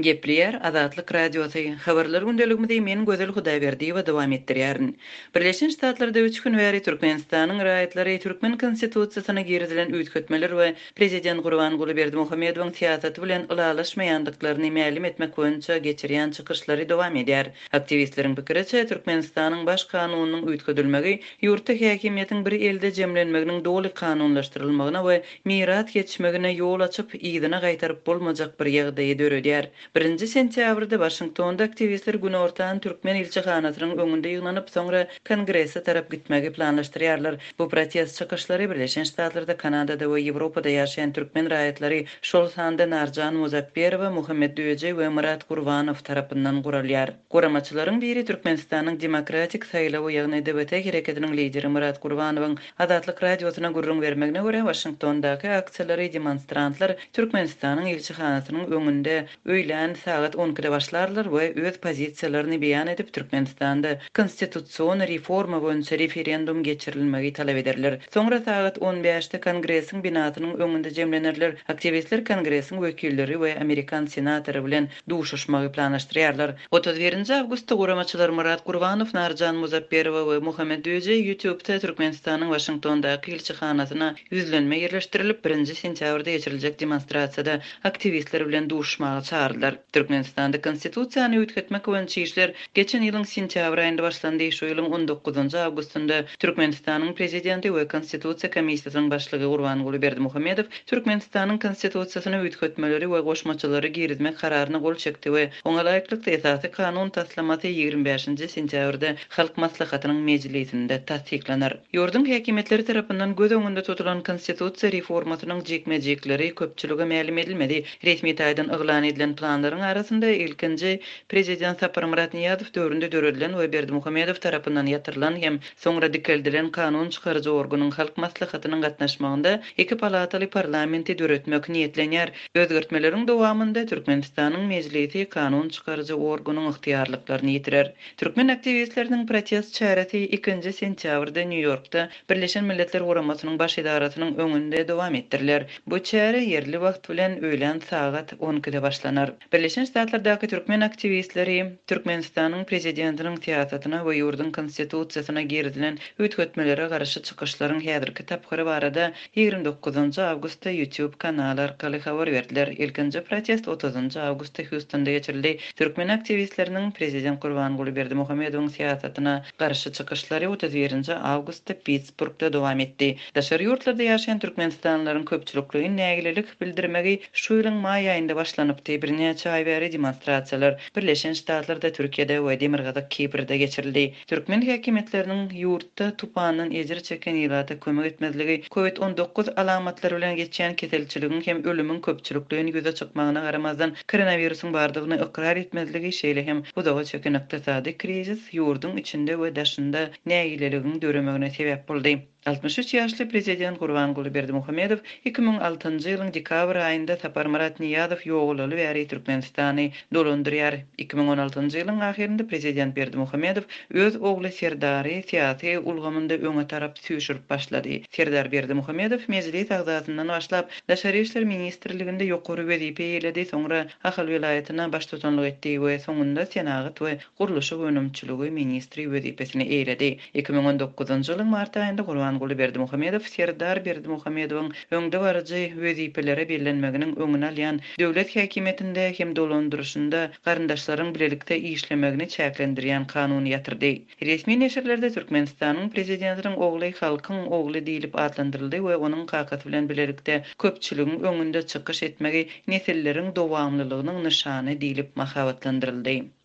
Gepleýär Azatlyk Radiosy, Habarlar gündeligimizi men Gözel Hudaýberdiýewa dowam etdirýärin. Birleşen Ştatlarda üç gün bäri Türkmenistanyň raýatlary türkmen Konstitusiýasyna girizilen üýtgetmeler we prezident Gurbanguly Berdimuhamedowyň syýasaty bilen ylalaşmaýandyklaryny mälim etmek boýunça geçirýän çykyşlary dowam edýär. Aktiwistleriň pikiriçe, Türkmenistanyň Baş kanunynyň üýtgedilmegi ýurtda häkimiýetiň bir elde jemlenmeginiň doly kanunlaşdyrylmagyna we miras geçmegine ýol açyp, yzyna gaýtaryp bolmajak bir ýagdaýy döredýär. Birinji sentýabrda Waşingtonda aktiwistler günortan türkmen ilçihanasynyň öňünde ýygnanyp, soňra Kongrese tarap gitmegi planlaşdyrýarlar. Bu protest çykyşlary Birleşen Ştatlarda, Kanadada we Ýewropada ýaşaýan türkmen raýatlary, şol sanda Narjan Muzakberowa, Muhammet Döje we Myrat Gurbanow tarapyndan guralýar. Guramaçylaryň biri Türkmenistanyň Demokratik saýlawy, ýagny DBT hereketiniň lideri Myrat Gurbanowyň Azatlyk Radiosyna gürrüň bermegine görä, Waşingtondaky aksiýalary demonstrantlar Türkmenistanyň ilçihanasynyň öňünde öýlän sagat on ikide başlarlar we öz pozisiýalaryny beýan edip, Türkmenistanda konstitusion reforma boýunça referendum geçirilmegi talap ederler. Soňra sagat on bäşde Kongresiň binasynyň öňünde jemlenerler. Aktiwistler Kongresiň wekilleri we amerikan senatory bilen duşuşmagy planlaşdyrýarlar. Otuz birinji awgustda guramaçylar Myrat Gurbanow, Narjan Muzapperowa we Muhammet Döjeý Ýutubda Türkmenistanyň Waşingtondaky ilçihanasyna ýüzlenme ýerleşdirilip, birinji sentýabrda geçiriljek demonstrasiýada aktiwistler bilen duşuşmaga çagryldylar. Türkmenistanda Konstitusiýany üýtgetmek boýunça işler geçen ýylyň sentýabr aýynda başlandy, şu ýylyň on dokuzynjy awgustynda Türkmenistanyň Prezidenti we Konstitusiýa komissiýasynyň başlygy Gurbanguly Berdimuhamedow Türkmenistanyň Konstitusiýasyna üýtgetmeleri we goşmaçalary girizmek kararyna gol çekdi we oňa laýyklykda Esasy Kanun taslamasy ýigrimi bäşinji sentýabrda Halk Maslahatynyň mejlisinde tassyklanar. Ýurduň häkimiýetleri tarapyndan göz öňünde tutulan konstitusiýa reformasynyň jikme-jikleri köpçülige mälim edilmedi. Resmi taýdan yglan edilen planlaryň arasynda ilkinji Prezident Saparmyrat Nyýazow döwründe döredilen we Berdimuhamedow tarapyndan ýatyrylan hem soňra dikeldilen kanun çykaryjy organyň Halk Maslahatynyň gatnaşmagynda iki palataly parlamenti döretmek niýetlenýär. Özgertmeleriň dowamynda Türkmenistanyň Mejlisi kanun çykaryjy organyň ygtyýarlyklaryny ýitirer. Türkmen aktiwistleriniň protest çäresi ikinji sentýabrda Nýu-Ýorkda Birleşen Milletler Guramasynyň Baş edarasynyň öňünde dowam etdiriler. Bu çäre ýerli wagt bilen öýlän sagat on ikide başlanar. Birleşen Ştatlardaky türkmen aktiwistleri Türkmenistanyň prezidentiniň syýasatyna we ýurduň Konstitusiýasyna girizilen üýtgetmelere garşy çykyşlaryň häzirki tapgyry barada ýigrimi dokuzynjy awgustda YouTube kanaly arkaly habar berdiler. Ilkinji protest otuzynjy awgustda Hýustonda geçirildi. Türkmen aktiwistleriniň prezident Gurbanguly Berdimuhamedowyň syýasatyna garşy çykyşlary otuz birinji awgustda Pittsburgda Turkda dowam etdi. Daşary ýurtlarda ýaşaýan türkmenistanlylaryň köpçülikleýin nägilelik bildirmegi şu ýylyň maý aýynda başlanypdy, birnäçe aý bäri demonstrasiýalar Birleşen Ştatlarda, Türkiýede we Demirgazyk Kiprde geçirildi. Türkmen häkimiýetleriniň ýurtda tupandan ejir çeken ilata kömek etmezligi, Covid on dokuz alamatlary bilen geçýän keselçiligiň hem ölümiň köpçülikleýin ýüze çykmagyna garamazdan koronawirusyň bardygyny ykrar etmezligi, şeýle hem uzaga çeken ykdysady krizis ýurduň içinde we daşynda nägileligiň döremegine sebäp boldy. Altmyş üç ýaşly prezident Gurbanguly Berdimuhamedow iki müň altynjy ýylyň dekabr aýynda Saparmyrat Nyýazow ýogalaly bäri Türkmenistany dolandyrýar. Iki müň on altynjy ýylyň ahyrynda prezident Berdimuhamedow öz ogly Serdary syýasy ulgamynda öňe tarap süýşürip başlady. Serdar Berdimuhamedow mejlis agzasyndan başlap, Daşary işler ministrliginde ýokary wezipe eýeledi, soňra Ahal welaýatyna baştutanlyk etdi we soňunda Senagat we gurluşyk önümçiligi ministri wezipesini eýledi. Iki müň on dokuzynjy ýylyň mart aýynda Gurbanguly Berdimuhamedow Serdar Berdimuhamedowyň öňdebaryjy wezipelere bellenmeginiň öňüni alýan döwlet häkimiýetinde hem dolandyryşynda garyndaşlaryň bilelikde işlemegini çäklendirýän kanuny ýatyrdy. Resmi neşirlerde Türkmenistanyň prezidentiniň ogly halkyň ogly diýlip atlandyryldy we onuň kakasy bilen bilelikde köpçüligiň öňünde çykyş etmegi nesilleriň dowamlylygynyň nyşany diýlip mahabatlandyryldy.